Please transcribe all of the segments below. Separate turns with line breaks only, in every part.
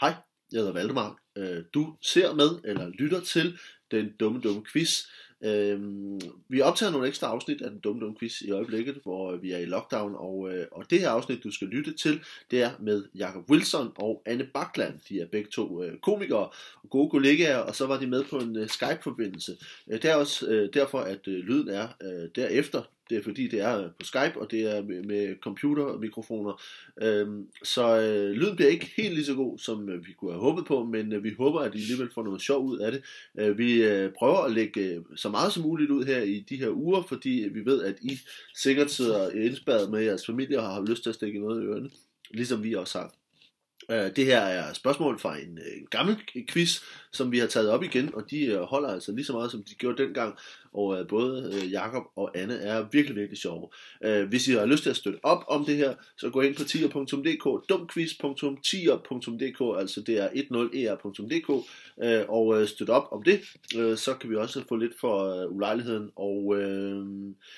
Hej, jeg hedder Valdemar. Øh, du ser med eller lytter til den dumme dumme quiz. Øh, vi optager nogle ekstra afsnit af den dumme dumme quiz i øjeblikket, hvor vi er i lockdown, og, øh, og det her afsnit, du skal lytte til, det er med Jakob Wilson og Anne Bakland. De er begge to komikere og gode kollegaer, og så var de med på en Skype-forbindelse. det er også derfor, at lyden er derefter det er fordi, det er på Skype, og det er med, med computer og mikrofoner. Øhm, så øh, lyden bliver ikke helt lige så god, som øh, vi kunne have håbet på, men øh, vi håber, at I alligevel får noget sjov ud af det. Øh, vi øh, prøver at lægge øh, så meget som muligt ud her i de her uger, fordi øh, vi ved, at I sikkert sidder indspærret med jeres familie og har lyst til at stikke noget i ørene, ligesom vi også har. Øh, det her er spørgsmål fra en, en gammel quiz, som vi har taget op igen, og de øh, holder altså lige så meget, som de gjorde dengang og øh, både øh, Jakob og Anne er virkelig, virkelig sjove. Øh, hvis I har lyst til at støtte op om det her, så gå ind på tier.dk, dumquiz.tier.dk, altså det er 10er.dk, øh, og øh, støtte op om det, øh, så kan vi også få lidt for øh, ulejligheden, og øh,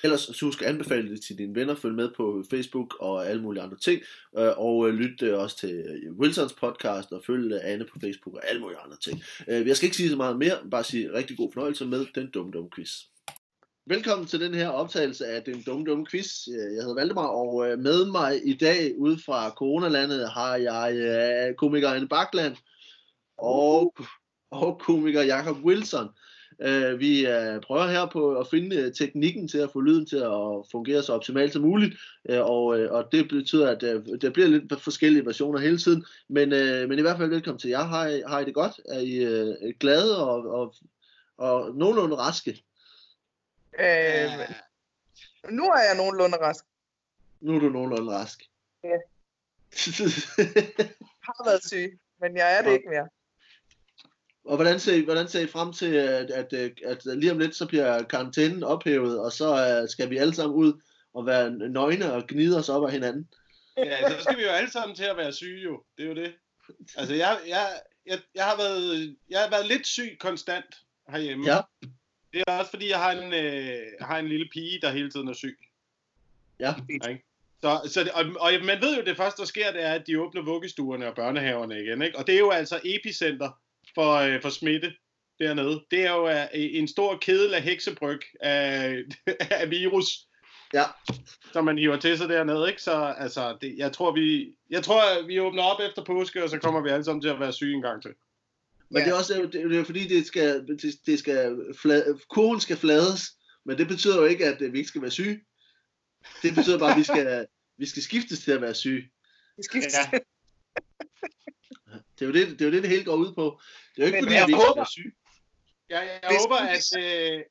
ellers så husk at anbefale det til dine venner, følg med på Facebook og alle mulige andre ting, øh, og øh, lyt øh, også til øh, Wilsons podcast, og følg øh, Anne på Facebook og alle mulige andre ting. Øh, jeg skal ikke sige så meget mere, bare sige rigtig god fornøjelse med den dumme dumme quiz. Velkommen til den her optagelse af den dumme dumme quiz. Øh, jeg hedder Valdemar, og øh, med mig i dag ude fra coronalandet har jeg øh, komiker Anne Bakland og, og komiker Jakob Wilson. Vi prøver her på at finde teknikken til at få lyden til at fungere så optimalt som muligt, og, og det betyder, at der bliver lidt forskellige versioner hele tiden, men, men i hvert fald velkommen til jer. Har I, har I det godt? Er I glade og, og, og nogenlunde raske?
Øh, nu er jeg nogenlunde rask.
Nu er du nogenlunde rask.
Ja. har været syg, men jeg er det ja. ikke mere.
Og hvordan ser, I, hvordan ser I frem til, at, at, at, at lige om lidt, så bliver karantænen ophævet, og så uh, skal vi alle sammen ud og være nøgne og gnide os op af hinanden?
Ja, så skal vi jo alle sammen til at være syge jo. Det er jo det. Altså, jeg, jeg, jeg, jeg, har, været, jeg har været lidt syg konstant herhjemme. Ja. Det er også fordi, jeg har en, øh, har en lille pige, der hele tiden er syg.
Ja.
Ikke? Så, så det, og, og man ved jo, det første, der sker, det er, at de åbner vuggestuerne og børnehaverne igen. Ikke? Og det er jo altså epicenter for, øh, for smitte dernede. Det er jo øh, en stor kedel af heksebryg af, af virus,
ja.
som man hiver til sig dernede. Ikke? Så altså, det, jeg, tror, vi, jeg tror, vi åbner op efter påske, og så kommer vi alle sammen til at være syge en gang til.
Men ja. det er også det, det er fordi, det skal, det, det skal flade, kurven skal flades, men det betyder jo ikke, at vi ikke skal være syge. Det betyder bare, at vi skal, vi skal skiftes til at være syge.
Vi skiftes. Ja.
Det er, jo det, det er jo det, det hele går ud på. Det er jo ikke, men fordi, at vi håber, skal være syge.
Ja, jeg, jeg håber, at, øh,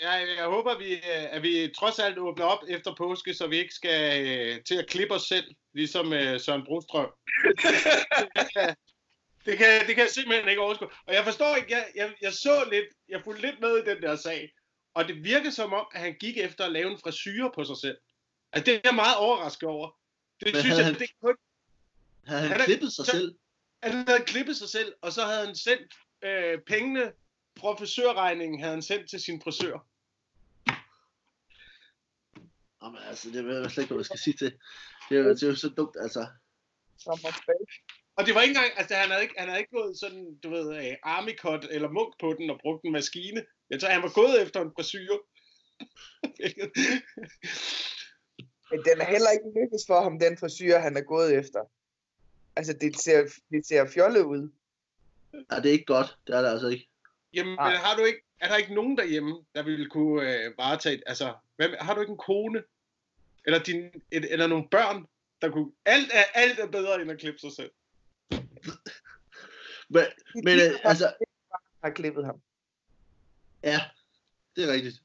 jeg, jeg håber, at vi, øh, at vi trods alt åbner op efter påske, så vi ikke skal øh, til at klippe os selv, ligesom øh, Søren Brostrøm. Det kan, det kan jeg simpelthen ikke overskue. Og jeg forstår ikke, jeg, jeg, jeg så lidt, jeg fulgte lidt med i den der sag, og det virker som om, at han gik efter at lave en frisyr på sig selv. Altså, det er jeg meget overrasket over. Det
Men synes jeg, han, det kun... Havde han, han klippet sig så, selv?
Han havde klippet sig selv, og så havde han sendt øh, pengene, professørregningen havde han sendt til sin frisør.
Jamen altså, det ved jeg slet ikke, hvad jeg skal sige til. Det er jo, det er jo så dumt, altså.
Og det var ikke engang, altså han havde ikke, han havde ikke gået sådan, du ved, uh, army cut eller munk på den og brugt en maskine. Jeg tror, han var gået efter en frisyr.
Men den er heller ikke lykkedes for ham, den frisyr, han er gået efter. Altså, det ser, det ser fjollet ud.
Ja, det er ikke godt. Det er det altså ikke.
Jamen, men har du ikke, er der ikke nogen derhjemme, der ville kunne øh, varetage, altså, hvad, har du ikke en kone? Eller, din, et, eller nogle børn, der kunne, alt er, alt er bedre end at klippe sig selv
men, men øh, altså...
har klippet ham.
Ja, det er rigtigt.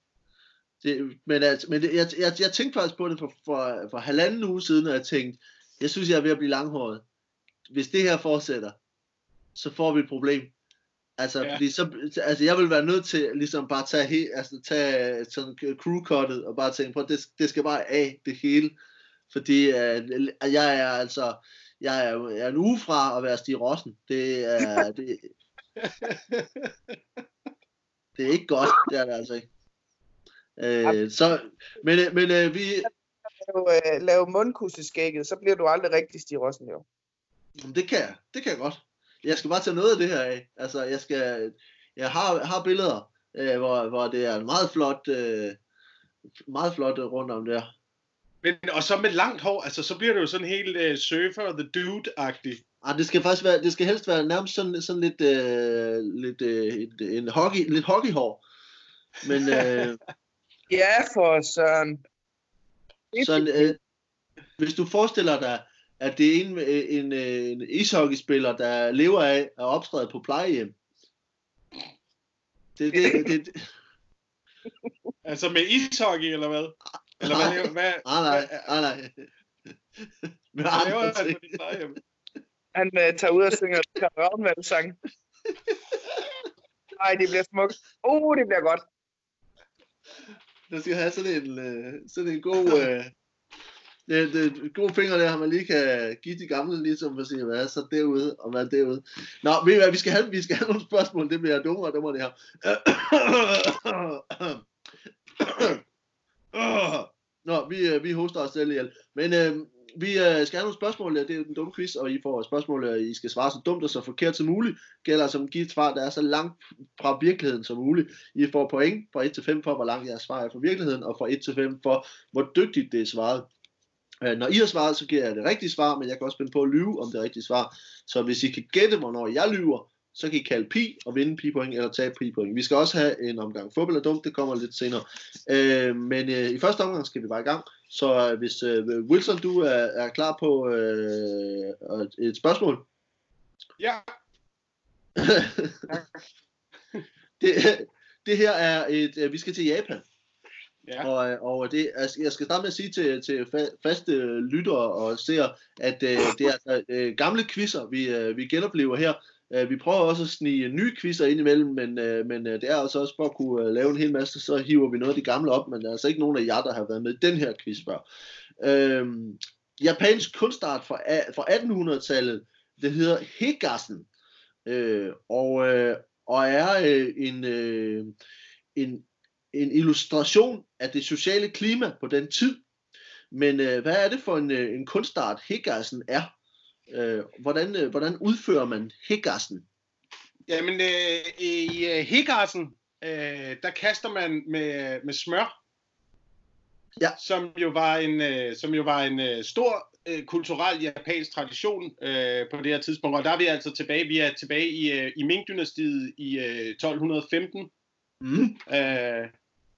Det, men altså, men det, jeg, jeg, jeg tænkte faktisk på det for, for, for halvanden uge siden, og jeg tænkte, jeg synes, jeg er ved at blive langhåret. Hvis det her fortsætter, så får vi et problem. Altså, ja. fordi så, altså, jeg vil være nødt til ligesom bare tage, he, altså, tage sådan crew cuttet og bare tænke på, det, det skal bare af det hele. Fordi uh, jeg er altså, jeg er, jeg er en uge fra at være Stig Rossen. Det er, det, det er ikke godt, det er det altså ikke. Øh, så, men, men øh, vi...
Lave, øh, lave mundkusseskægget, så bliver du aldrig rigtig Stig Rossen, jo.
Jamen, det kan jeg, det kan jeg godt. jeg skal bare tage noget af det her af. Altså, jeg skal, jeg har, har billeder, øh, hvor, hvor det er en meget flot, øh, meget flot rundt om der.
Men, og så med langt hår, altså så bliver det jo sådan helt uh, surfer the dude-agtigt.
Ah, det skal faktisk være, det skal helst være nærmest sådan, sådan lidt, øh, lidt øh, et, en hockey, lidt hockeyhår. Men øh,
Ja, for søren.
sådan, øh, hvis du forestiller dig, at det er en, en, en ishockeyspiller, der lever af at optræde på plejehjem. Det, det, det, det,
Altså med ishockey, eller hvad? Eller hvad, laver- hvad,
nej, nej, nej, nej. Med
hvad laver han på dit plejehjem?
Han uh, tager ud og synger karaoke-sang. Ej, det bliver smukt. Uh, det bliver godt.
Der skal have sådan en, øh, sådan en god, øh, det, det, gode finger der, man lige kan give de gamle, ligesom at sige, hvad er så derude, og hvad er derude. Nå, ved I hvad, vi skal have, vi skal have nogle spørgsmål, det bliver dummere og dummere det her. Nå, vi, øh, vi hoster os selv ihjel. Men øh, vi øh, skal have nogle spørgsmål, det er jo den dumme quiz, og I får spørgsmål, og I skal svare så dumt og så forkert som muligt. Gælder som at et svar, der er så langt fra virkeligheden som muligt. I får point fra 1 til 5 for, hvor langt jeres svar er fra virkeligheden, og fra 1 til 5 for, hvor dygtigt det er svaret. Øh, Når I har svaret, så giver jeg det rigtige svar, men jeg kan også spænde på at lyve om det rigtige svar. Så hvis I kan gætte, hvornår jeg lyver, så kan I kalde pi og vinde pi-point eller tabe pi-point. Vi skal også have en omgang fodbold og dumt, det kommer lidt senere. Øh, men øh, i første omgang skal vi bare i gang. Så øh, hvis øh, Wilson, du er, er klar på øh, et spørgsmål.
Ja,
det, det her er et, øh, vi skal til Japan.
ja.
Og, øh, og det, altså, jeg skal starte med at sige til, til fa- faste lyttere og seere, at øh, det er altså øh, gamle quizzer, vi, øh, vi genoplever her. Øh, vi prøver også at snige nye quizzer ind imellem, men, øh, men øh, det er altså også for at kunne lave en hel masse, så hiver vi noget af de gamle op, men der er altså ikke nogen af jer, der har været med i den her quiz før. Øhm, japansk kunstart fra, fra 1800-tallet, det hedder Hegassen, øh, og, øh, og er øh, en, øh, en, en illustration af det sociale klima på den tid. Men øh, hvad er det for en, øh, en kunstart, Hegassen er? Øh, hvordan, øh, hvordan udfører man Hegassen?
Jamen, øh, i øh, øh, der kaster man med, med smør.
Ja.
Som jo var en, øh, som jo var en øh, stor øh, kulturel japansk tradition øh, på det her tidspunkt. Og der er vi altså tilbage, vi er tilbage i, øh, i Ming-dynastiet i øh, 1215,
Mm.
øh,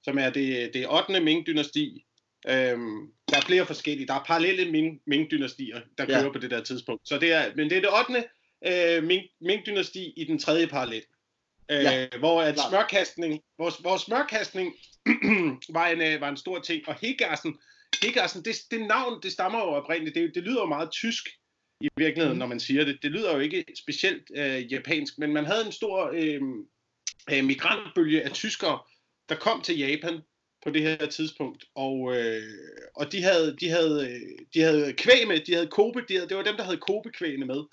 som er det, det 8. Ming-dynasti. Øhm, er flere forskellige. Der er parallelle Ming, Ming-dynastier, der
Ja.
kører på det der tidspunkt. Så det er, men det er det 8. Øh, Ming, Ming-dynasti i den tredje parallel. Øh,
Ja,
hvor at smørkastning, vores, vores smørkastning var, en, øh, var en stor ting. Og Hegassen, Hegassen det, det navn, det stammer jo oprindeligt. Det, det lyder jo meget tysk i virkeligheden, mm. når man siger det. Det lyder jo ikke specielt øh, japansk, men man havde en stor øh, øh, migrantbølge af tyskere, der kom til Japan på det her tidspunkt, og, øh, og de havde, de havde, øh, de havde kvæg med, de havde kobe, de havde, det var dem, der havde kobekvægene med.
Det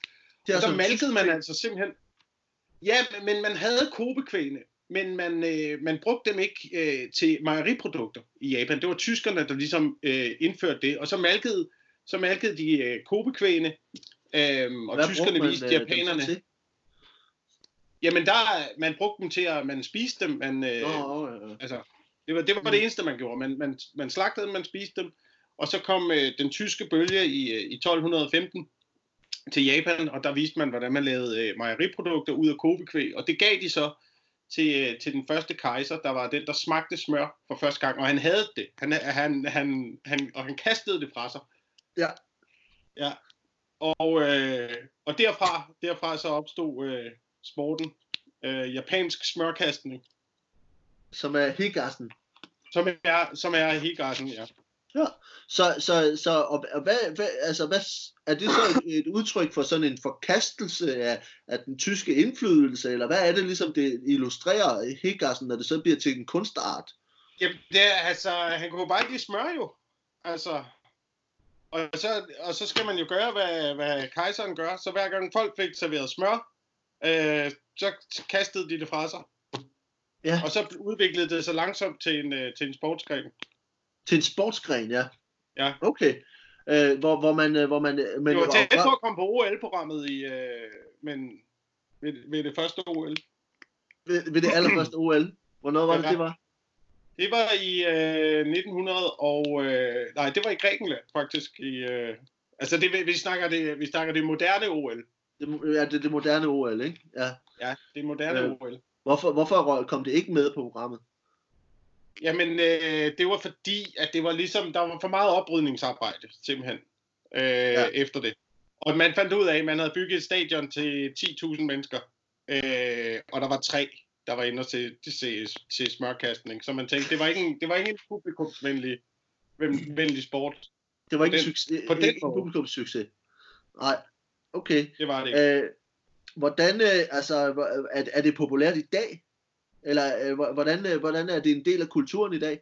Og
altså
der malkede man altså simpelthen, ja, men man havde kobekvægene, men man, øh, man brugte dem ikke øh, til mejeriprodukter i Japan. Det var tyskerne, der ligesom øh, indførte det, og så malkede, så malkede de øh, kobekvægene, øh, og
Hvad
tyskerne
man,
viste
øh,
japanerne. Jamen der, man brugte dem til at, man spiste dem, man, øh,
Nå, øh,
altså, det var, det var
Mm.
det eneste, man gjorde. Man, man, man slagtede dem, man spiste dem, og så kom øh, den tyske bølge i, øh, i 1215 til Japan, og der viste man, hvordan man lavede øh, mejeriprodukter ud af kobekvæg, og det gav de så til, øh, til den første kejser, der var den, der smagte smør for første gang, og han havde det, han, han, han, han, og han kastede det fra sig.
Ja.
Ja, og, øh, og derfra, derfra så opstod øh, sporten, øh, japansk smørkastning,
som er Hegassen.
Som er, som er Hegarden, ja.
Så, så, så og, og hvad, hvad, altså, hvad, er det så et, et udtryk for sådan en forkastelse af, af den tyske indflydelse, eller hvad er det ligesom, det illustrerer Hegassen, når det så bliver til en kunstart?
Jamen, det er, altså, han kunne bare ikke lide smør jo. Altså, og så, og så skal man jo gøre, hvad, hvad kejseren gør. Så hver gang folk fik serveret smør, øh, så kastede de det fra sig.
Ja.
Og så udviklede det sig langsomt til en, øh, til en sportsgren.
Til en sportsgren, ja.
Ja.
Okay. Øh, hvor, hvor man, øh, hvor man, øh, men,
Det var tæt på at komme på OL-programmet i, øh, men, ved, ved det første OL.
Ved, ved det allerførste OL. Hvornår var det,
Ja.
det var?
Det var i øh, 1900 og... Øh, nej, det var i Grækenland faktisk. I, øh, altså, det, vi, snakker det, vi snakker det moderne OL.
Det, ja, det, det moderne OL, ikke? Ja.
Ja, det moderne
øh.
OL.
Hvorfor, hvorfor kom det ikke med på programmet?
Jamen, øh, det var fordi, at det var ligesom, der var for meget oprydningsarbejde, simpelthen, øh,
Ja.
efter det. Og man fandt ud af, at man havde bygget et stadion til 10.000 mennesker, øh, og der var tre, der var inde til, til, til, smørkastning. Så man tænkte, det var ikke en, det var ikke en publikumsvenlig ven- venlig sport.
Det var ikke en,
den-
succes,
på den
ikke en publikumssucces. Nej, okay.
Det var det ikke.
Øh, hvordan, øh, altså, er, er det populært i dag? Eller øh, hvor- hvordan, øh, hvordan er det en del af kulturen i dag?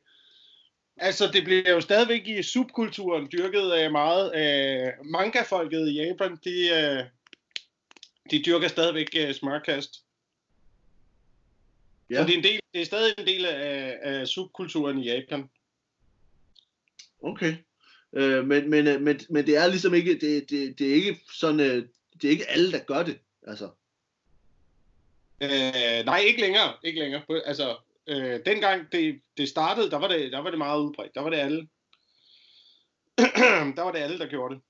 Altså, det bliver jo stadigvæk i subkulturen dyrket øh, meget. Øh, Manga-folket i Japan, de, øh, de dyrker stadigvæk øh, smørkast.
Ja.
Så det er, en del, det er stadig en del af, af subkulturen i Japan.
Okay. Øh, men, men, men, men det er ligesom ikke, det, det, det er ikke sådan, øh, det er ikke alle, der gør det. Altså,
Øh, nej, ikke længere. Ikke længere. Altså, øh, dengang det, det startede, der var det, der var det meget udbredt. Der var det alle. der var det alle, der gjorde det.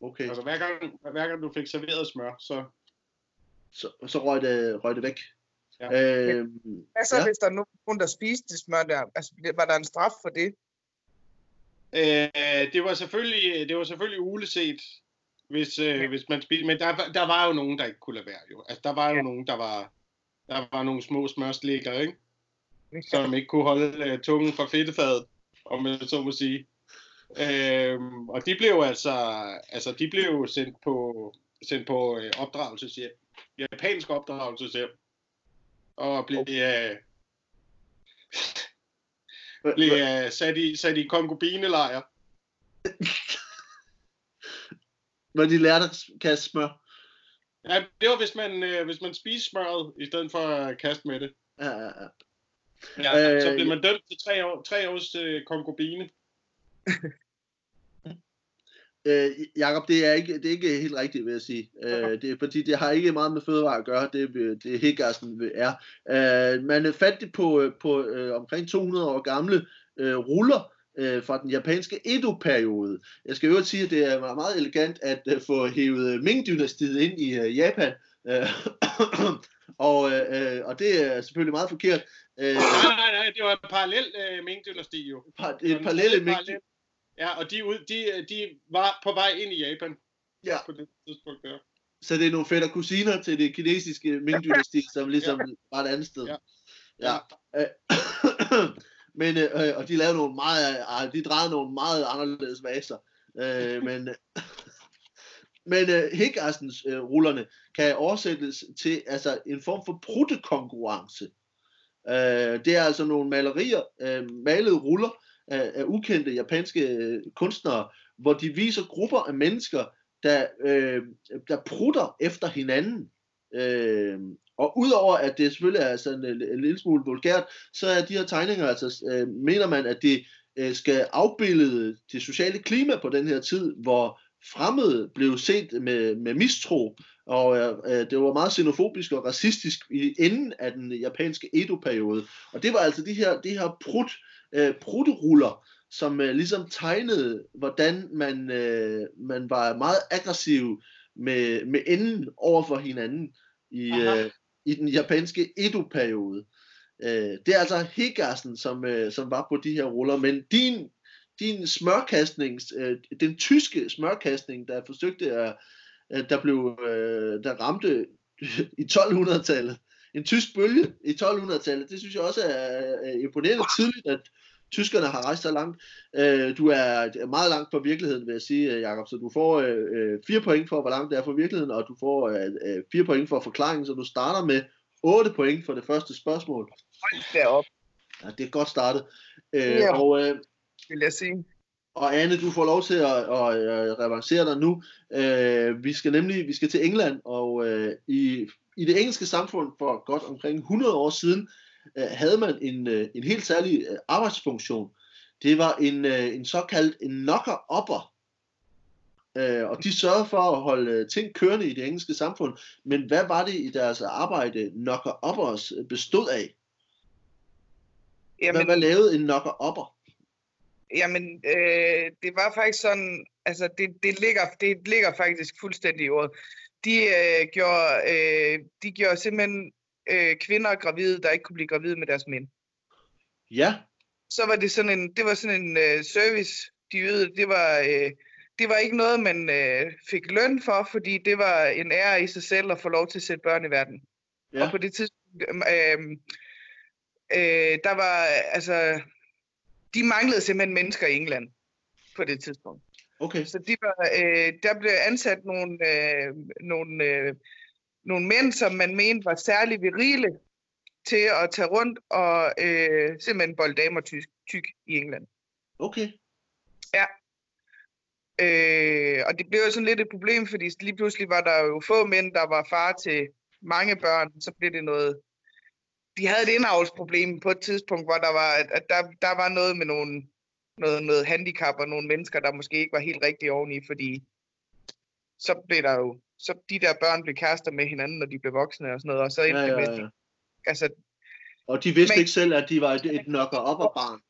okay.
Altså, hver gang, hver gang du fik serveret smør, så...
Så, så røg, det, røg det væk.
Ja.
Øh,
Hvad så,
ja.
hvis der er nogen, der spiste det smør der? Altså, var der en straf for det?
Øh, det var selvfølgelig, det var selvfølgelig uleset, hvis, øh,
Ja.
hvis man spiste, men der, var- der var jo nogen, der ikke kunne lade være. Jo. Altså, der var jo
Ja.
nogen, der var, der var nogle små smørslikker, ikke? som ikke kunne holde øh, tungen fra fedtefadet, om man så må sige. Øhm, og de blev altså, altså de blev sendt på, sendt på øh, opdragelseshjem. Japansk opdragelseshjem. Og blev, øh, blev øh, sat, i, sat i konkubinelejr.
Hvor de lærte at kaste smør.
Ja, det var, hvis man, øh, hvis man spiste smøret, i stedet for at kaste med det.
Ja, ja, ja.
Ja,
Øh,
så blev man dømt til tre, år, tre års øh, konkubine.
Øh, Jakob, det er, ikke, det er ikke helt rigtigt, vil jeg sige. Øh, det er, fordi det har ikke meget med fødevare at gøre, det, det Higgassen er. Øh, man fandt det på, på øh, omkring 200 år gamle øh, ruller øh, fra den japanske Edo-periode. Jeg skal øvrigt sige, at det er meget elegant at øh, få hævet Ming-dynastiet ind i øh, Japan. Øh, og, øh, og det er selvfølgelig meget forkert. Øh,
Nej, nej, nej, det var en parallel øh, Ming-dynasti jo.
par, et
en
parallelle Ming
parallel. Ja, og de, ud, de, de var på vej ind i Japan
Ja.
på det tidspunkt der.
Så det er nogle fætter kusiner til det kinesiske Ming-dynasti, som ligesom var et andet sted.
Ja.
ja. Øh, men, øh, øh, og de lavede nogle meget, øh, de drejede nogle meget anderledes vaser. Øh, men men øh, Higgassens øh, rullerne kan oversættes til altså en form for pruttekonkurrence. Øh, det er altså nogle malerier, øh, malede ruller af, af ukendte japanske øh, kunstnere, hvor de viser grupper af mennesker, der, øh, der prutter efter hinanden. Øh, og udover at det selvfølgelig er sådan en, en lille smule vulgært, så er de her tegninger, altså øh, mener man, at det øh, skal afbillede det sociale klima på den her tid, hvor fremmede blev set med, med mistro, og øh, det var meget xenofobisk og racistisk i enden af den japanske Edo-periode. Og det var altså de her, de her prut, øh, prutteruller, som øh, ligesom tegnede, hvordan man, øh, man var meget aggressiv med, med enden over for hinanden i,
Aha.
øh, i den japanske Edo-periode. Øh, det er altså Higgassen, som, øh, som var på de her ruller, men din, din smørkastning, øh, den tyske smørkastning, der forsøgte at, at der blev, øh, der ramte i 1200-tallet, en tysk bølge i 1200-tallet, det synes jeg også er, er imponerende tidligt, at tyskerne har rejst så langt. Øh, du er meget langt fra virkeligheden, vil jeg sige, Jakob, så du får øh, øh, fire point for, hvor langt det er fra virkeligheden, og du får øh, øh, fire point for forklaringen, så du starter med 8 point for det første spørgsmål.
Hold derop,
Ja, det er godt startet. Øh,
Ja.
og, øh,
vil jeg sige.
og Anne, du får lov til at, at, at revancere dig nu. Øh, vi skal nemlig vi skal til England, og øh, i, i det engelske samfund for godt omkring 100 år siden, øh, havde man en, øh, en helt særlig øh, arbejdsfunktion. Det var en, øh, en såkaldt en knocker-upper. øh, og de sørgede for at holde ting kørende i det engelske samfund. Men hvad var det i deres arbejde, knocker uppers bestod af? Jamen, hvad, hvad lavede en knocker upper?
Jamen, øh, det var faktisk sådan, altså det, det, ligger, det ligger faktisk fuldstændig i ordet. De, øh, gjorde, øh, de gjorde simpelthen øh, kvinder gravide, der ikke kunne blive gravide med deres mænd.
Ja.
Så var det sådan en, det var sådan en øh, service, de ydede. Det var, øh, det var ikke noget, man øh, fik løn for, fordi det var en ære i sig selv at få lov til at sætte børn i verden. Ja. Og på det tidspunkt, øh, øh, der var, altså, de manglede simpelthen mennesker i England på det tidspunkt.
Okay.
Så de var, øh, der blev ansat nogle, øh, nogle, øh, nogle mænd, som man mente var særlig virile til at tage rundt og øh, simpelthen bolde damer tyk, tyk i England.
Okay.
Ja. Øh, og det blev jo sådan lidt et problem, fordi lige pludselig var der jo få mænd, der var far til mange børn. Så blev det noget... De havde et indavlsproblem på et tidspunkt, hvor der var, at der, der var noget med nogle, noget, noget handicap og nogle mennesker, der måske ikke var helt rigtig oveni, fordi så blev der jo, så de der børn blev kærester med hinanden, når de blev voksne og sådan noget, og så endte ja, ja, ja. med, altså,
og de vidste men, ikke selv, at de var et, et nokker op af barn.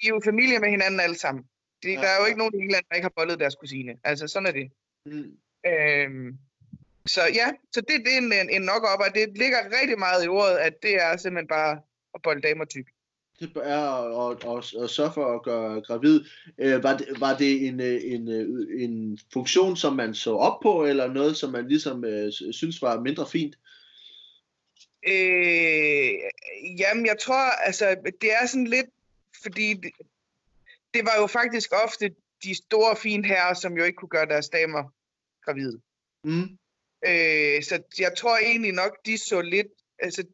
De er jo familie med hinanden alle sammen. Det, ja, der er jo ikke nogen i England, der ikke har bollet deres kusine. Altså, sådan er det. Mm. Øhm, så ja, så det, det er en, en nok op, og det ligger rigtig meget i ordet, at det er simpelthen bare at bolde damer tyk.
Det er at, at, at sørge for at gøre gravid. Øh, var, det, var det en, øh, en, øh, en funktion, som man så op på, eller noget, som man ligesom øh, synes var mindre fint?
Øh, jamen, jeg tror, altså, det er sådan lidt, fordi det, det var jo faktisk ofte de store, fine herrer, som jo ikke kunne gøre deres damer gravide. Mm. Øh, så jeg tror egentlig nok, de så lidt, altså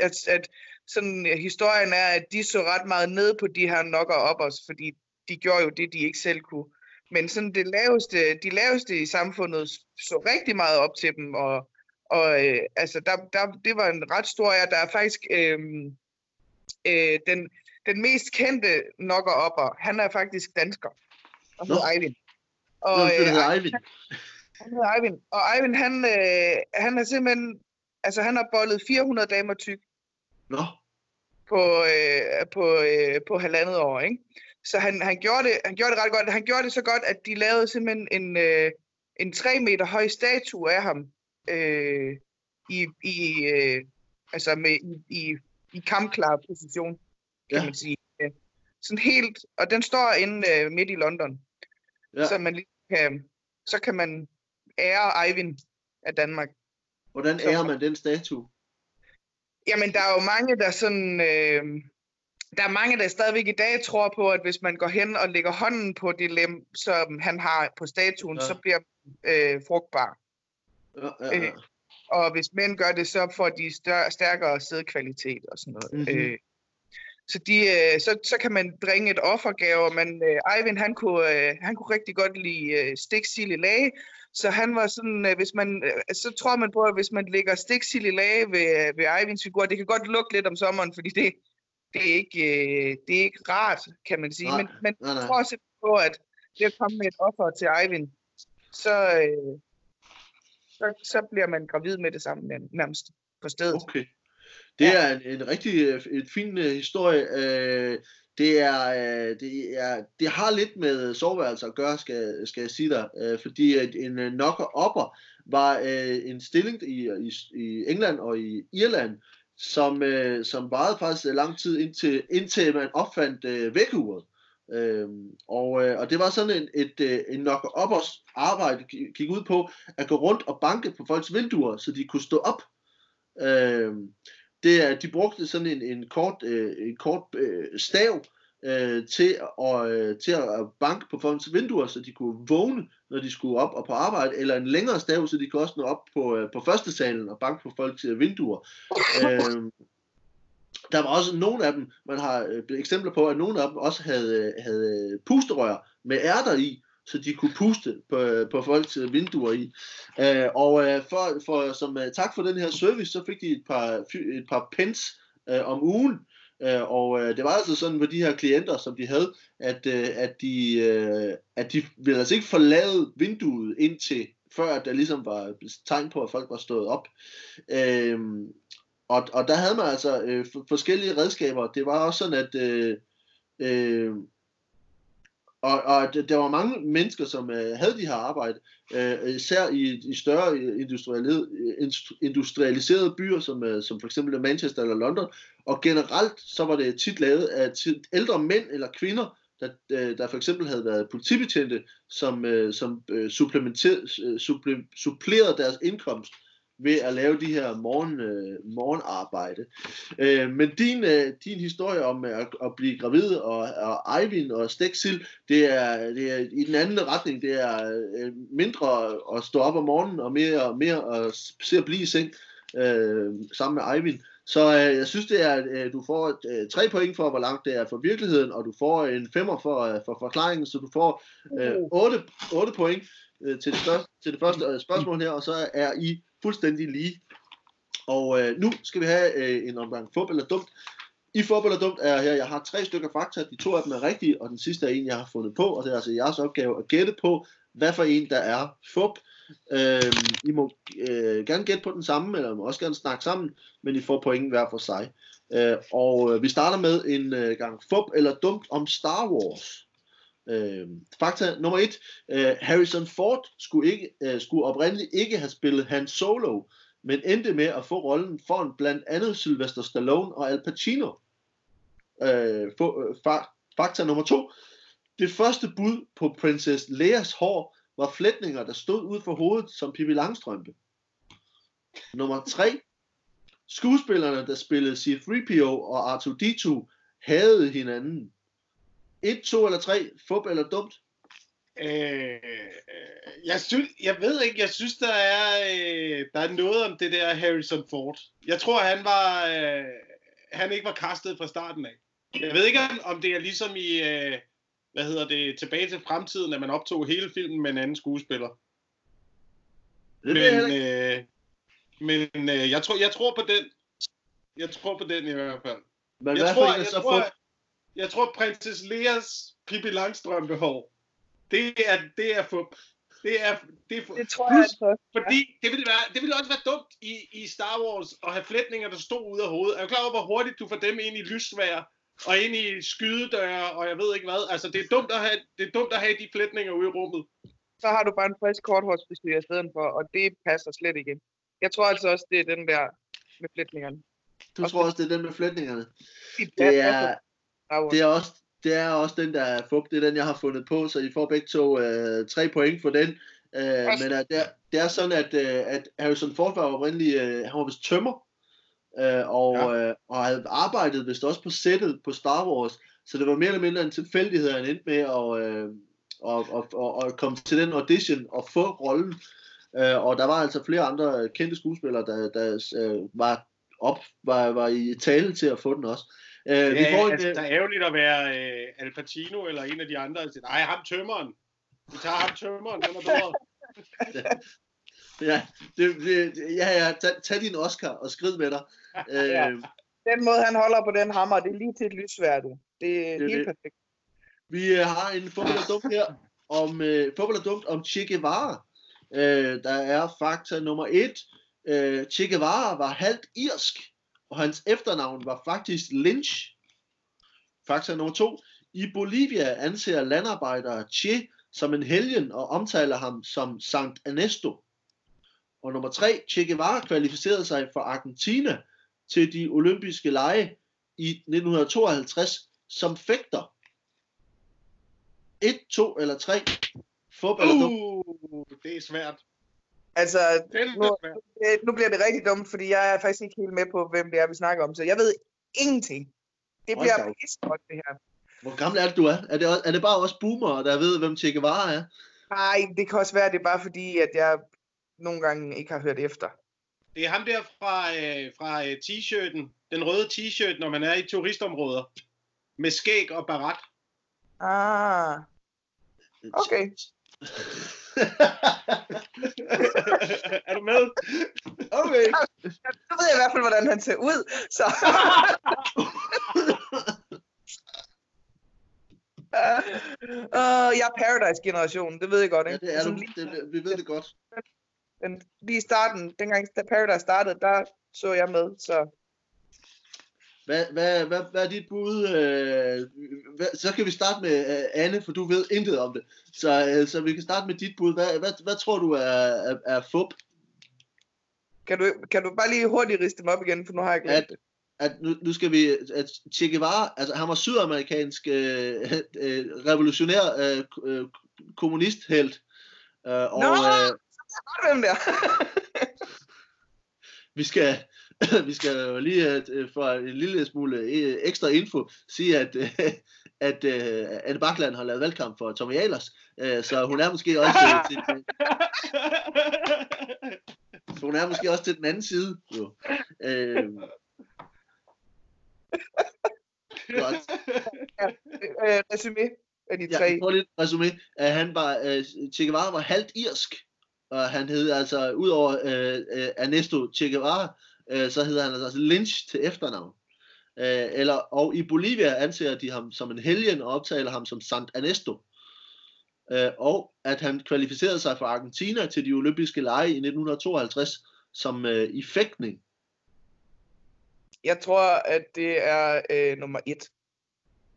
at, at sådan uh, historien er, at de så ret meget ned på de her nokker op os, fordi de gjorde jo det, de ikke selv kunne. Men sådan det laveste, de laveste i samfundet så rigtig meget op til dem, og, og øh, altså der, der, det var en ret stor, ja, der er faktisk øh, øh, den, den mest kendte nokker opper, han er faktisk dansker, og hedder Eivind.
Og, Nå, det hedder øh, Eivind.
Han hedder Eivind, og Eivind, han, øh, han er simpelthen, altså han har bollet 400 damer tyk.
Nå.
På, øh, på, øh, på halvandet år, ikke? Så han, han, gjorde det, han gjorde det ret godt. Han gjorde det så godt, at de lavede simpelthen en, øh, en 3 meter høj statue af ham øh, i, i, øh, altså med, i, i, i kampklar position, kan ja. man sige. Sådan helt, og den står inde øh, midt i London. Ja. Så man lige kan, så kan man ære Eivind af Danmark.
Hvordan ærer man den statue?
Jamen, der er jo mange, der sådan... Øh, der er mange, der stadigvæk i dag tror på, at hvis man går hen og lægger hånden på det lem, som han har på statuen, ja. så bliver øh, frugtbar. Ja, ja, ja. Øh, og hvis mænd gør det, så får de større, stærkere sædkvalitet og sådan noget. Mm-hmm. Øh, så, de, øh, så, så kan man bringe et offergave, men øh, Eivind, han kunne, øh, han kunne rigtig godt lide øh, i lage, så han var sådan, øh, hvis man, øh, så tror man på, at hvis man lægger stiksild i lage ved, ved Eivinds figur, det kan godt lugte lidt om sommeren, fordi det, det, er, ikke, øh, det er ikke rart, kan man sige. Nej, men man nej, nej. tror simpelthen på, at det at komme med et offer til Eivind, så, øh, så, så bliver man gravid med det samme nærmest på stedet.
Okay. Det ja. er en, en rigtig øh, en fin uh, historie. Uh, det er, øh, det er det har lidt med soveværelser at gøre, skal, skal jeg sige dig, øh, fordi at en øh, knocker upper var en stilling i, i, i England og i Irland, som, som varede faktisk lang tid indtil, indtil man opfandt vækkeuret. Øhm, og, øh, og det var sådan en, et, øh, en knocker-uppers arbejde gik ud på at gå rundt og banke på folks vinduer, så de kunne stå op. Øhm, det er, de brugte sådan en, en kort, øh, en kort øh, stav øh, til, at, øh, til at banke på folks vinduer, så de kunne vågne, når de skulle op og på arbejde, eller en længere stav, så de kunne også nå op på, øh, på første salen og banke på folks øh, vinduer. Øh, der var også nogle af dem, man har øh, eksempler på, at nogle af dem også havde, øh, havde pusterør med ærter i, så de kunne puste på, på folks øh, vinduer i. Øh, og øh, for, for, som øh, tak for den her service, så fik de et par, et par pence øh, om ugen, Øh, og øh, det var altså sådan med de her klienter, som de havde, at, øh, at, de, øh, at de ville altså ikke forlade vinduet indtil før der ligesom var tegn på, at folk var stået op. Øh, og, og der havde man altså øh, forskellige redskaber. Det var også sådan, at øh, øh, og, og der var mange mennesker, som øh, havde de her arbejde, øh, især i, i større øh, øh, industrialiserede, byer, som, øh, som for eksempel Manchester eller London. Og generelt så var det tit lavet af ældre mænd eller kvinder, der, øh, der for eksempel havde været politibetjente, som, øh, som øh, øh supplerede deres indkomst ved at lave de her morgen, øh, morgenarbejde. Øh, men din, øh, din historie om at, at blive gravid og, og Eivind og Steksil, det er, det er i den anden retning. Det er øh, mindre at stå op om morgenen og mere, mere at se at blive i seng øh, sammen med Eivind. Så øh, jeg synes, det er, at øh, du får øh, tre point for, hvor langt det er for virkeligheden, og du får en femmer for, øh, for forklaringen, så du får øh, 8, 8 point øh, til, det første, til det første øh, spørgsmål her, og så er I fuldstændig lige. Og øh, nu skal vi have øh, en omgang fup eller dumt. I fup eller dumt er her, jeg har tre stykker fakta, de to af dem er rigtige, og den sidste er en, jeg har fundet på, og det er altså jeres opgave at gætte på, hvad for en, der er fup. Øh, I må øh, gerne gætte på den samme, eller må også gerne snakke sammen, men I får point hver for sig. Øh, og øh, vi starter med en øh, gang fup eller dumt om Star Wars. Øh, fakta nummer et. Øh, Harrison Ford skulle, ikke, øh, skulle oprindeligt ikke have spillet Han Solo, men endte med at få rollen foran blandt andet Sylvester Stallone og Al Pacino. Øh, for, øh, fakta nummer to. Det første bud på Princess Leias hår var flætninger, der stod ud for hovedet som Pippi Langstrømpe. Nummer 3. Skuespillerne, der spillede C-3PO og R2-D2, havde hinanden. 1, 2 eller 3, fup eller dumt?
Øh, jeg, synes, jeg ved ikke, jeg synes, der er, øh, der er noget om det der Harrison Ford. Jeg tror, han var, øh, han ikke var kastet fra starten af. Jeg ved ikke, om det er ligesom i, øh, hvad hedder det, tilbage til fremtiden, at man optog hele filmen med en anden skuespiller. Det men øh, men øh, jeg, tror, jeg tror på den. Jeg tror på den i hvert fald. Men jeg, tror, jeg, så tror, jeg, tror, Princess Leas Pippi Langstrømpehår, det er, det er fup. Det er, det, er,
det tror plus, jeg altså.
Fordi det ville, være, det ville også være dumt i, i Star Wars at have flætninger, der stod ud af hovedet. Er du klar over, hvor hurtigt du får dem ind i lysvær og ind i skydedøre, og jeg ved ikke hvad. Altså, det er dumt at have, det er dumt at have de flætninger ude i rummet.
Så har du bare en frisk korthårsbestyr i stedet for, og det passer slet ikke. Jeg tror altså også, det er den der med flætningerne.
Du også tror også, det er den med flætningerne? Det er, det er også, det er også den, der er fup. Det er den, jeg har fundet på, så I får begge to øh, tre point for den. Øh, men uh, det, er, det er sådan, at, øh, at Harrison Ford var oprindeligt, øh, han var vist tømmer, øh, og, ja. øh, og havde arbejdet vist også på sættet på Star Wars, så det var mere eller mindre en tilfældighed, han endte med at, øh, og, og, og, og komme til den audition og få rollen. Øh, og der var altså flere andre kendte skuespillere, der, der øh, var op, var, var i tale til at få den også.
Øh, ja, vi får altså, en, der er ærgerligt at være øh, Al Pacino eller en af de andre. Nej, ham tømmeren. Vi tager ham tømmeren, den er bedre.
ja, det, det, ja, ja, tag, tag din Oscar og skrid med dig.
ja. Øh, den måde, han holder på den hammer, det er lige til et lysværde. Det er det, helt det. perfekt.
Vi øh, har en fodbold dumt her om øh, fodbold dumt om Che Guevara. Øh, der er fakta nummer et. Øh, che Guevara var halvt irsk og hans efternavn var faktisk Lynch. Fakta nummer to. I Bolivia anser landarbejdere Che som en helgen og omtaler ham som Sankt Ernesto. Og nummer tre. Che Guevara kvalificerede sig for Argentina til de olympiske lege i 1952 som fægter. 1, 2 eller 3.
Fodbold uh, det er svært.
Altså, nu, nu bliver det rigtig dumt, fordi jeg er faktisk ikke helt med på, hvem det er, vi snakker om. Så jeg ved ingenting. Det bliver godt, det her.
Hvor gammel er det, du er? Er det, er det bare også boomer, der ved, hvem Che Guevara er?
Nej, det kan også være, det er bare fordi, at jeg nogle gange ikke har hørt efter.
Det er ham der fra, øh, fra øh, t-shirten, den røde t-shirt, når man er i turistområder, med skæg og barat.
Ah, okay.
er du med?
Okay. Ja, nu ved jeg i hvert fald, hvordan han ser ud. Så. uh, uh, jeg er Paradise-generationen, det ved jeg godt, ikke?
Ja, det er
ligesom
du.
Lige...
Det, vi ved det godt.
Den, lige i starten, dengang da Paradise startede, der så jeg med, så
hvad, hvad, hvad, hvad er dit bud? Øh, hvad, så kan vi starte med øh, Anne, for du ved intet om det. Så, øh, så vi kan starte med dit bud. Hvad, hvad, hvad tror du er, er, er fup?
kan du, kan du bare lige hurtigt riste dem op igen, for nu har jeg glemt
At,
det.
at nu, nu skal vi... At Che Guevara, altså han var sydamerikansk øh, øh, revolutionær øh, øh, kommunisthelt. Øh, og
Nå!
øh,
Godt, hvem der?
vi skal... vi skal jo lige øh, for en lille smule øh, ekstra info sige, at, øh, at øh, Anne Bakland har lavet valgkamp for Tommy Ahlers, øh, så hun er måske også øh, til, så hun er måske også til den anden side. Jo. Øh, godt.
øh, resume af de
Ja,
tre.
jeg får lidt resume. Uh, han var, uh, Che Guevara var halvt irsk, og han hed altså, udover uh, uh, Ernesto Che Guevara, uh, så hedder han altså Lynch til efternavn. Uh, eller, og i Bolivia anser de ham som en helgen og optaler ham som Sant Ernesto. Uh, og at han kvalificerede sig for Argentina til de olympiske lege i 1952 som uh, i fægtning.
Jeg tror, at det er øh, nummer et.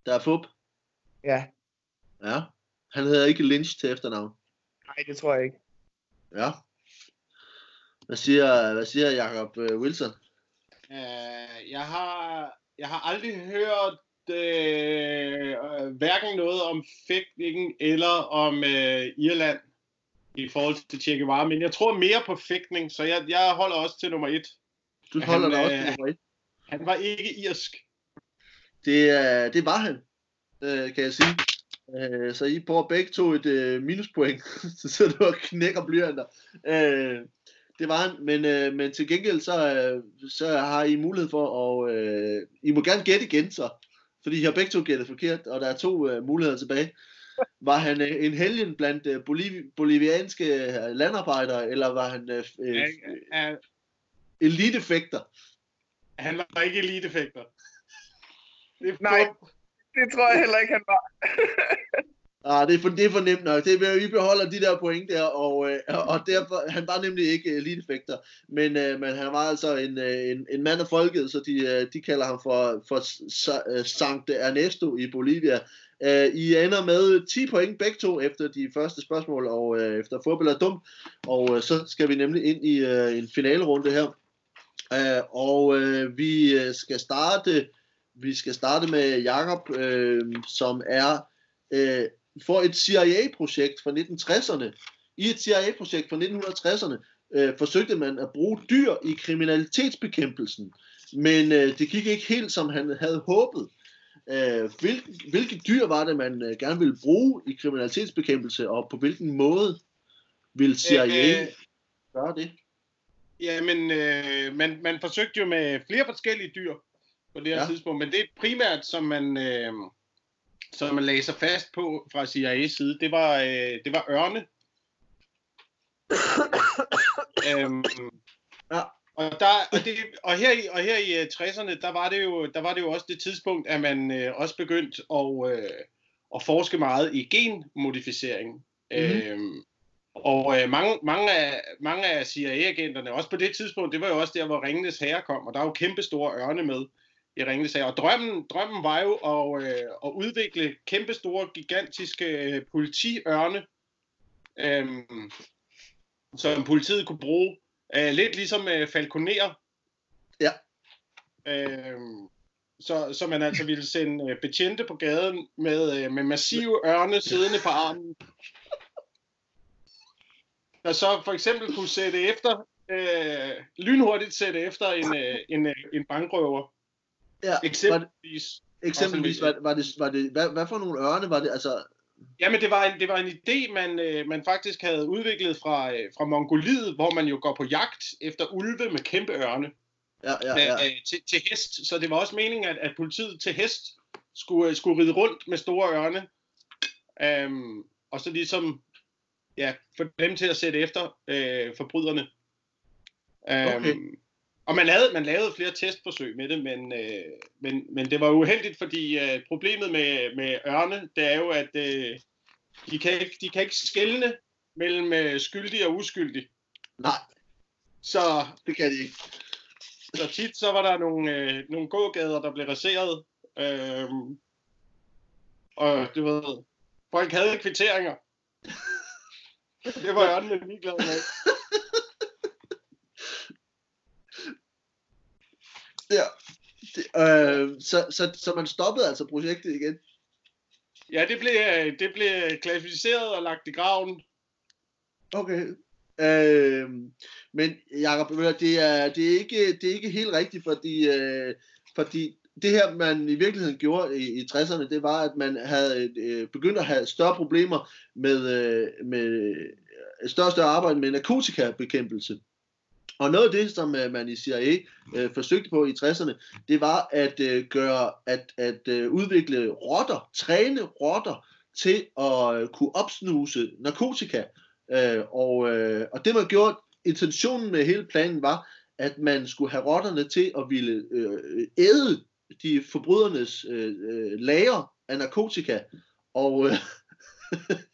Der er fup.
Ja,
Ja. Han hedder ikke Lynch til efternavn.
nej, det tror jeg ikke.
Ja. Hvad siger, hvad siger Jacob uh, Wilson?
Øh, jeg har jeg har aldrig hørt øh, øh, hverken noget om fægtningen eller om øh, Irland i forhold til Che Guevara, men jeg tror mere på fægtning, så jeg, jeg holder også til nummer et.
Du
Han,
holder dig også
øh,
til nummer et.
Han var ikke irsk.
Det, er- det var han, øh, kan jeg sige. Øh, så I får begge to et øh, minuspoint, så sidder du og knækker blyanter. Øh, det var han, men, øh, men til gengæld så, øh, så har I mulighed for at... Øh, I må gerne gætte igen så, fordi I har begge to gættet forkert, og der er to øh, muligheder tilbage. Var han øh, en helgen blandt øh, boliv- bolivianske øh, landarbejdere, eller var han øh, øh, elitefægter?
han var ikke elitefægter. Det er
Nej. Det tror jeg heller ikke, han var.
Ah, det er for, det er for nemt nok. Det er, vi beholder de der point der, og, øh, og derfor, han var nemlig ikke øh, elitefægter, men, øh, men han var altså en, øh, en, en mand af folket, så de, øh, de kalder ham for, for øh, Sankt Ernesto i Bolivia. Øh, I ender med 10 point begge to efter de første spørgsmål, og øh, efter fodbold er dum, og øh, så skal vi nemlig ind i øh, en finalerunde her. Øh, og øh, vi øh, skal starte vi skal starte med Jakob, øh, som er øh, for et CIA-projekt fra 1960'erne. I et CIA-projekt fra 1960'erne øh, forsøgte man at bruge dyr i kriminalitetsbekæmpelsen, men øh, det gik ikke helt som han havde håbet. Øh, hvil, hvilke dyr var det, man øh, gerne ville bruge i kriminalitetsbekæmpelse, og på hvilken måde vil CIA
Øh,
gøre det?
Jamen, øh, man, man forsøgte jo med flere forskellige dyr på det her
Ja.
tidspunkt, men det primært, som man, øh, som man lagde sig fast på fra CIA's side, det var, øh, det var ørne. øhm,
Ja.
og, der, og, det, og, her i, og her i øh, 60'erne, der var, det jo, der var det jo også det tidspunkt, at man øh, også begyndte at, øh, at forske meget i genmodificering. Mm-hmm. Øhm, og øh, mange, mange, af, mange af CIA-agenterne, også på det tidspunkt, det var jo også der, hvor Ringenes Herre kom, og der er jo kæmpe store ørne med i Ringenes Herre. Og drømmen, drømmen var jo at, øh, at udvikle kæmpe store, gigantiske øh, politiørne, øhm, som politiet kunne bruge. Øh, lidt ligesom øh, falconer.
Ja.
Øhm, så, så man altså ville sende øh, betjente på gaden med, øh, med massive ørne siddende på armen, der så for eksempel kunne sætte efter, øh, lynhurtigt sætte efter en, øh, en, øh, en bankrøver.
Ja, var det,
Eksempelvis.
eksempelvis, var, var det, var det, hvad, hvad for nogle ørne var det? Altså,
Jamen, det var en, det var en idé, man, øh, man faktisk havde udviklet fra, øh, fra Mongoliet, hvor man jo går på jagt efter ulve med kæmpe ørne
ja, ja, ja.
øh, til, til hest. Så det var også meningen, at, at politiet til hest skulle, skulle ride rundt med store ørne. Øhm, og så ligesom ja, få dem til at sætte efter øh, forbryderne. Øhm,
Okay.
Og man lavede, man lavede flere testforsøg med det, men, øh, men, men det var uheldigt, fordi øh, problemet med, med ørne, det er jo, at øh, de, kan ikke, de kan ikke skelne mellem øh, skyldig og uskyldig.
Nej.
Så,
det kan de ikke.
Så tit så var der nogle, øh, nogle gågader, der blev raseret. Øh, og du ved, folk havde kvitteringer. det var ørnene ligeglad med.
Ja. Det, øh, så, så, så man stoppede altså projektet igen?
Ja, det blev, det blev klassificeret og lagt i graven.
Okay. Øh, men Jacob, det er, det, er ikke, det er ikke helt rigtigt, fordi, øh, fordi det her, man i virkeligheden gjorde i, i 60'erne, det var, at man havde øh, begyndt at have større problemer med, øh, med større og større arbejde med narkotikabekæmpelse. Og noget af det, som øh, man i CIA øh, forsøgte på i 60'erne, det var at øh, gøre, at, at øh, udvikle rotter, træne rotter til at øh, kunne opsnuse narkotika. Øh, og, øh, og det man gjorde, intentionen med hele planen var, at man skulle have rotterne til at ville øh, æde de forbrydernes øh, øh lager af narkotika. Og, øh,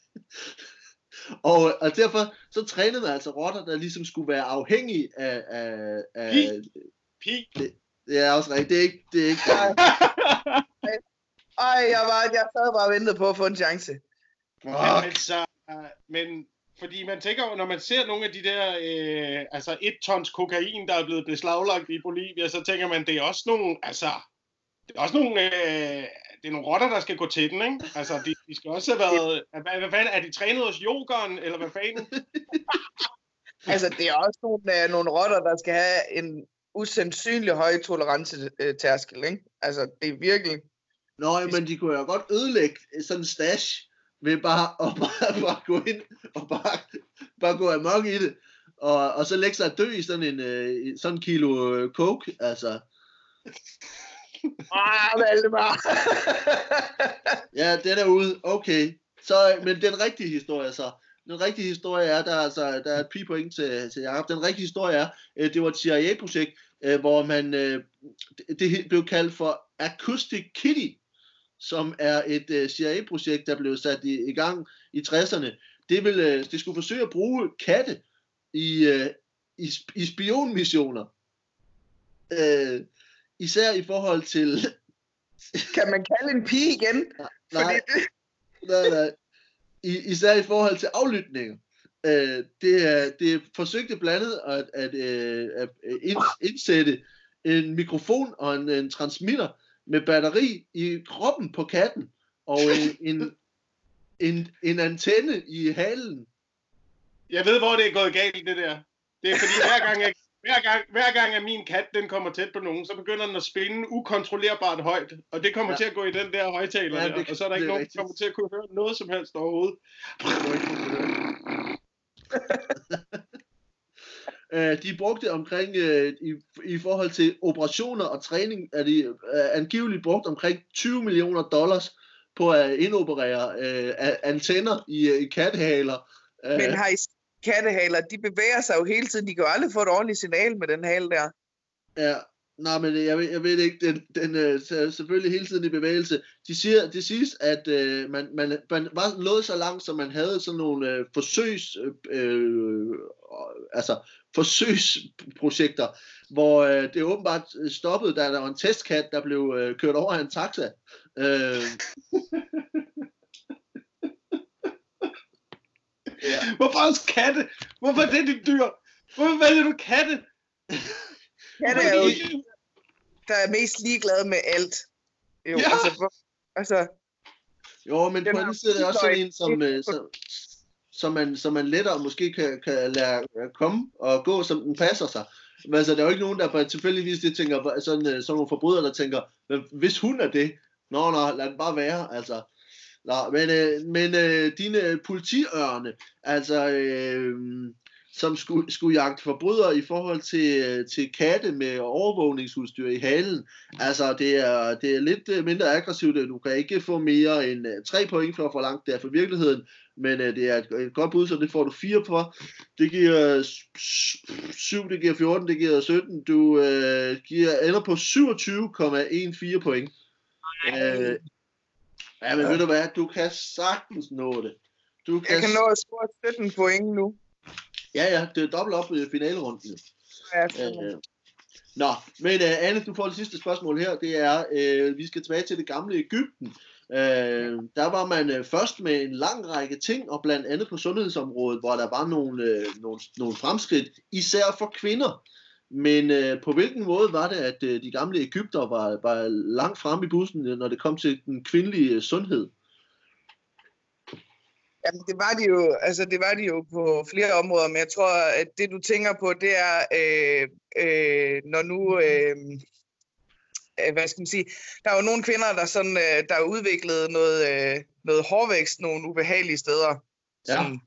og, og derfor så trænede man altså rotter, der ligesom skulle være afhængige af... af, af
Pi. Pi.
Det, det er også rigtigt. Det er ikke... Det er ikke
Ej, jeg, var, jeg sad bare og ventede på at få en chance.
Men, men, så, men fordi man tænker jo, når man ser nogle af de der, øh, altså et tons kokain, der er blevet beslaglagt i Bolivia, så tænker man, det er også nogle, altså, det er også nogle, øh, det er nogle rotter, der skal gå til den, ikke? Altså, de, de skal også have været, hvad, hvad fanden, er de trænet hos yogeren, eller hvad fanden?
altså, det er også nogle, øh, nogle rotter, der skal have en usandsynlig høj tolerance-tærskel, ikke? Altså, det er virkelig...
Nå, men de kunne jo godt ødelægge sådan en stash ved bare at bare, bare gå ind og bare, bare gå amok i det. Og, og så lægge sig at dø i sådan en øh, sådan en kilo øh, coke, altså.
Ah, Valdemar.
ja, den er ude. Okay. Så, men den rigtige historie så. Den rigtige historie er, der, altså, der er et pi point til, til Jacob. Den rigtige historie er, øh, det var et CIA-projekt, øh, hvor man, øh, det blev kaldt for Acoustic Kitty, som er et CIA-projekt, der blev sat i, i gang i 60'erne. Det, ville, det skulle forsøge at bruge katte i, i, i spionmissioner. Øh, især i forhold til...
Kan man kalde en pige igen?
Nej, Fordi det... nej, nej. I, især i forhold til aflytninger. Øh, det, er, det er forsøgte blandet at, at, øh, at, at indsætte en mikrofon og en, en transmitter med batteri i kroppen på katten og en, en, en, en antenne i halen.
Jeg ved, hvor det er gået galt, det der. Det er fordi, hver gang jeg hver gang, hver gang at min kat den kommer tæt på nogen, så begynder den at spinde ukontrollerbart højt. Og det kommer ja. til at gå i den der højtaler ja, der. Og så er der ikke nogen, der kommer til at kunne høre noget som helst overhovedet.
Uh, de brugte omkring, uh, i, i forhold til operationer og træning, er de uh, angiveligt brugt omkring 20 millioner dollars på at indoperere uh, antenner i, i kattehaler.
Uh, Men har I kattehaler, de bevæger sig jo hele tiden. De kan jo aldrig få et ordentligt signal med den hale der.
Ja, nej, men jeg, ved, jeg ved ikke, den, den er selvfølgelig hele tiden i bevægelse. De siger, det siges, at øh, man, man, man var nået så langt, så man havde sådan nogle øh, forsøgs, øh, altså forsøgsprojekter, hvor øh, det åbenbart stoppede, da der var en testkat, der blev øh, kørt over af en taxa. Øh,
Ja. Hvorfor også katte? Hvorfor er det dit dyr? Hvorfor vælger du katte?
Katte er jo, der er mest ligeglade med alt. Jo, ja. altså, hvor, altså,
jo, men på den side er også sådan en, som, øh, som, som, man, som man lettere måske kan, kan lade komme og gå, som den passer sig. Men altså, der er jo ikke nogen, der på tilfældigvis det tænker, sådan, øh, sådan nogle forbrydere, der tænker, hvis hun er det, nå, nå, lad den bare være, altså. Nå, men, øh, men øh, dine politiørne, altså, øh, som skulle, skulle jagte forbrydere i forhold til, til katte med overvågningsudstyr i halen. Altså, det er, det er lidt øh, mindre aggressivt. Du kan ikke få mere end 3 point for at få langt der for virkeligheden, men uh, det er et, et godt bud, så det får du 4 på. Det giver 7, det giver 14, det giver 17. Du uh, giver, ender på 27,14 point. Uh, ja, men ved du hvad, du kan sagtens nå det.
Du kan... Jeg kan nå at score 17 point nu.
Ja, ja, det er dobbelt op i finalerunden. Ja, øh, Nå, men uh, Anne, du får det sidste spørgsmål her. Det er, uh, vi skal tilbage til det gamle Ægypten. Uh, der var man uh, først med en lang række ting, og blandt andet på sundhedsområdet, hvor der var nogle, uh, nogle, nogle fremskridt, især for kvinder. Men uh, på hvilken måde var det, at uh, de gamle Ægypter var, var langt fremme i bussen, når det kom til den kvindelige uh, sundhed?
Jamen, det var de jo, altså det var de jo på flere områder, men jeg tror, at det du tænker på, det er, øh, øh, når nu, øh, øh, hvad skal man sige, der er jo nogle kvinder, der sådan, øh, der har udviklet noget, øh, noget hårvækst nogle ubehagelige steder, ja. sådan,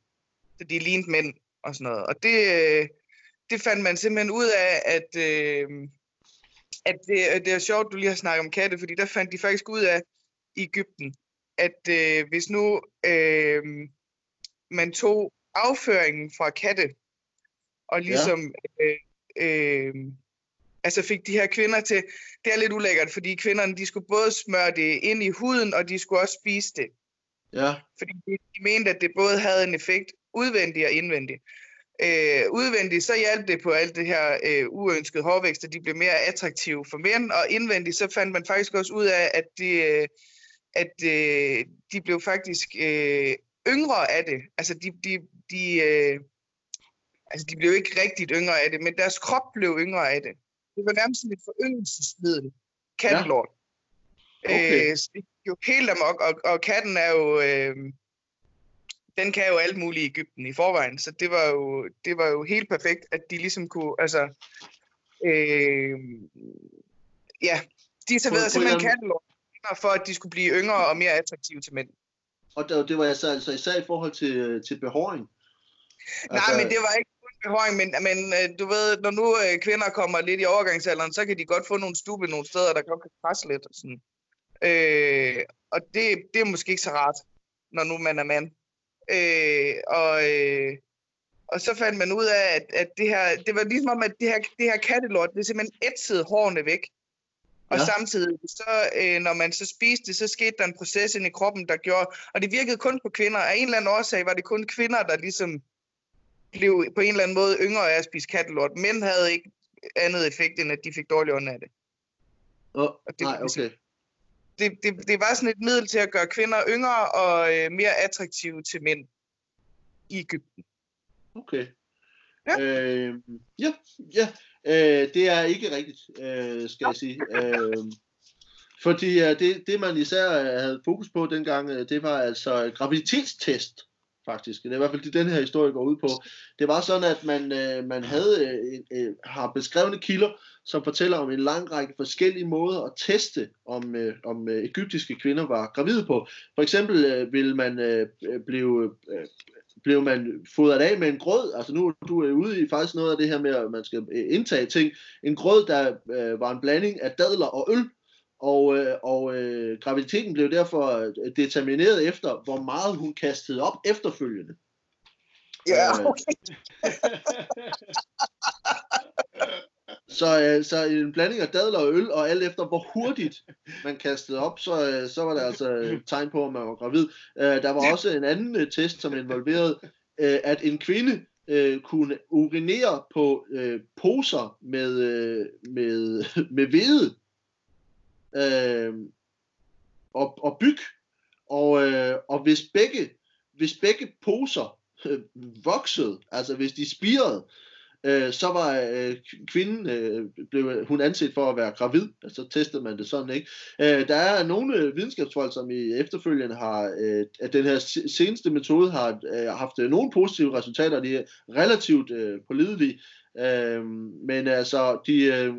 så de lignede mænd og sådan noget. Og det, øh, det fandt man simpelthen ud af, at, øh, at det, det er sjovt, du lige har snakket om katte, fordi der fandt de faktisk ud af i Ægypten, at øh, hvis nu øh, man tog afføringen fra katte, og ligesom ja. øh, øh, altså fik de her kvinder til, det er lidt ulækkert, fordi kvinderne, de skulle både smøre det ind i huden, og de skulle også spise det.
Ja.
Fordi de, de mente, at det både havde en effekt udvendig og indvendig. Øh, udvendigt, så hjalp det på alt det her øh, uønskede hårvækst, at de blev mere attraktive for mænd, og indvendigt, så fandt man faktisk også ud af, at de, øh, at øh, de blev faktisk øh, yngre af det. Altså, de, de, de, øh, altså, de blev ikke rigtigt yngre af det, men deres krop blev yngre af det. Det var nærmest sådan et foryngelsesmiddel. Kattelort. Ja. Okay. Øh, så det jo helt amok, og, og katten er jo... Øh, den kan jo alt muligt i Ægypten i forvejen, så det var jo, det var jo helt perfekt, at de ligesom kunne, altså, øh, ja, de serverede simpelthen kattelort for, at de skulle blive yngre og mere attraktive til mænd.
Og det, det var altså, altså især i forhold til, til behåring?
Nej, altså... men det var ikke kun behåring, men, men øh, du ved, når nu øh, kvinder kommer lidt i overgangsalderen, så kan de godt få nogle stube nogle steder, der godt kan presse lidt. Og, sådan. Øh, og det, det er måske ikke så rart, når nu man er mand. Øh, og, øh, og så fandt man ud af, at, at det her, det var ligesom om, at det her, det her kattelort, det simpelthen ætsede hårene væk. Og ja. samtidig, så, øh, når man så spiste det, så skete der en proces ind i kroppen, der gjorde, og det virkede kun på kvinder. Af en eller anden årsag var det kun kvinder, der ligesom blev på en eller anden måde yngre af at spise kattelort. Mænd havde ikke andet effekt, end at de fik dårlig ånd af det.
Oh, og det, nej,
ligesom-
okay.
Det, det, det var sådan et middel til at gøre kvinder yngre og øh, mere attraktive til mænd i Ægypten.
Okay. Ja. Øh, ja, ja. Øh, det er ikke rigtigt, øh, skal jeg sige. Øh, fordi øh, det, det, man især havde fokus på dengang, øh, det var altså graviditetstest, faktisk. Det er i hvert fald det, den her historie går ud på. Det var sådan, at man, øh, man havde øh, øh, har beskrevne kilder, som fortæller om en lang række forskellige måder at teste, om, øh, om øh, egyptiske kvinder var gravide på. For eksempel øh, vil man øh, øh blive øh, blev man fodret af med en grød. Altså nu du er ude i faktisk noget af det her med, at man skal øh, indtage ting. En grød, der øh, var en blanding af dadler og øl. Og, øh, og øh, graviditeten blev derfor øh, determineret efter, hvor meget hun kastede op efterfølgende.
Ja, øh, okay.
så, øh, så en blanding af dadler og øl, og alt efter hvor hurtigt man kastede op, så, øh, så var det altså tegn på, at man var gravid. Øh, der var også en anden øh, test, som involverede, øh, at en kvinde øh, kunne urinere på øh, poser med, øh, med, med hvede øh, og, og byg. Og, øh, og hvis begge, hvis begge poser øh, voksede, altså hvis de spirede, øh, så var øh, kvinden, øh, blev hun anset for at være gravid, altså, så testede man det sådan, ikke? Øh, der er nogle øh, videnskabsfolk, som i efterfølgende har, øh, at den her seneste metode har øh, haft øh, nogle positive resultater, de er relativt øh, pålidelige, øh, men altså, de, øh,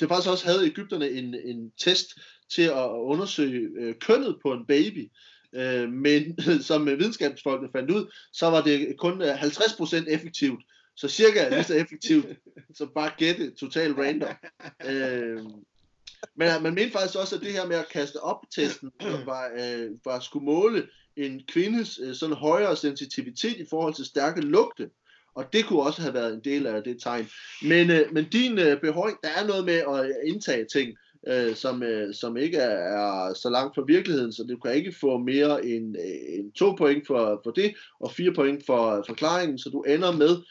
det faktisk også havde Ægypterne en, en test til at undersøge øh, kønnet på en baby, øh, men som videnskabsfolkene fandt ud, så var det kun 50% effektivt, så cirka lige så effektivt, som bare gætte totalt random. Øh, men man mente faktisk også, at det her med at kaste op testen var, øh, var skulle måle en kvindes øh, sådan højere sensitivitet i forhold til stærke lugte. Og det kunne også have været en del af det tegn. Men, øh, men din øh, behøring, der er noget med at indtage ting, øh, som, øh, som ikke er, er så langt fra virkeligheden, så du kan ikke få mere end, øh, end to point for, for det, og fire point for forklaringen, så du ender med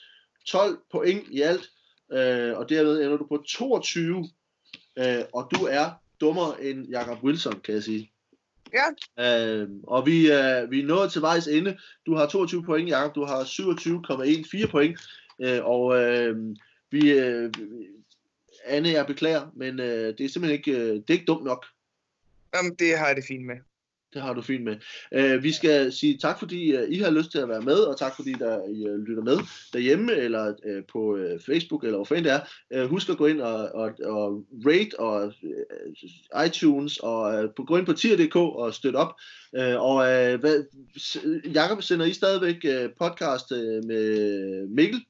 12 point i alt, øh, og derved ender du på 22, øh, og du er dummere end Jacob Wilson, kan jeg sige.
Ja.
Øh, og vi, øh, vi er nået til vejs ende. Du har 22 point, Jacob. Du har 27,14 point. Øh, og øh, vi, øh, Anne, jeg beklager, men øh, det er simpelthen ikke, øh, det er ikke dumt nok.
Jamen, det har jeg det fint med.
Det har du fint med. Uh, vi skal sige tak, fordi uh, I har lyst til at være med, og tak fordi der, I uh, lytter med derhjemme, eller uh, på uh, Facebook, eller hvor fanden det er. Uh, husk at gå ind og, og, og rate og uh, iTunes, og uh, gå ind på tier.dk og støtte op. Uh, og uh, hvad, Jacob, sender I stadigvæk uh, podcast uh, med Mikkel?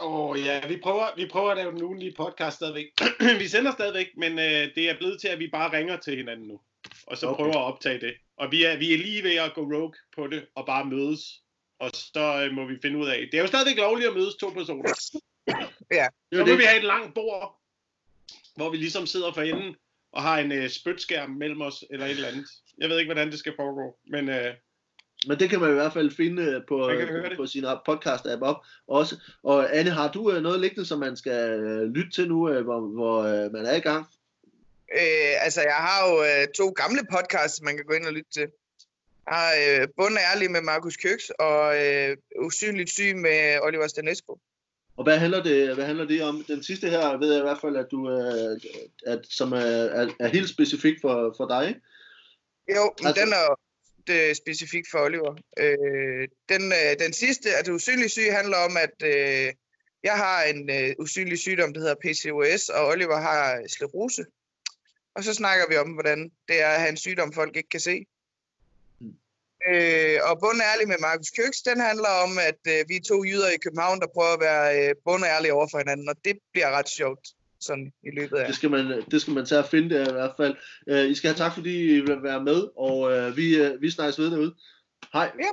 Åh oh, ja, vi prøver, vi prøver at lave den ugenlige podcast stadigvæk. vi sender stadigvæk, men uh, det er blevet til, at vi bare ringer til hinanden nu og så okay. prøver at optage det. Og vi er, vi er lige ved at gå rogue på det, og bare mødes, og så øh, må vi finde ud af. Det er jo stadigvæk lovligt at mødes to personer.
Ja.
Så må vi have et langt bord, hvor vi ligesom sidder for enden, og har en øh, spytskærm mellem os, eller et eller andet. Jeg ved ikke, hvordan det skal foregå, men... Øh,
men det kan man i hvert fald finde øh, på, på, på sin podcast-app op også. Og Anne, har du øh, noget liggende, som man skal øh, lytte til nu, hvor, hvor man er i gang?
Øh, altså, jeg har jo øh, to gamle podcasts, man kan gå ind og lytte til. Jeg har øh, Bund ærlig med Markus Køks og øh, Usynligt syg med Oliver Stanesco.
Og hvad handler, det, hvad handler det om? Den sidste her ved jeg i hvert fald, at du øh, at, som er, er, er helt specifik for, for dig, ikke?
Jo, men altså... den er det specifik for Oliver. Øh, den, øh, den sidste, at usynlig syg, handler om, at øh, jeg har en øh, usynlig sygdom, der hedder PCOS, og Oliver har sklerose. Og så snakker vi om, hvordan det er at have en sygdom, folk ikke kan se. Mm. Øh, og bund ærlig med Markus Køks, den handler om, at øh, vi er to jyder i København, der prøver at være øh, bund ærlige over for hinanden, og det bliver ret sjovt sådan i løbet af.
Det skal man, det skal man tage at finde det i hvert fald. Øh, I skal have tak, fordi I vil være med, og øh, vi, øh, vi snakkes ved derude. Hej.
Ja.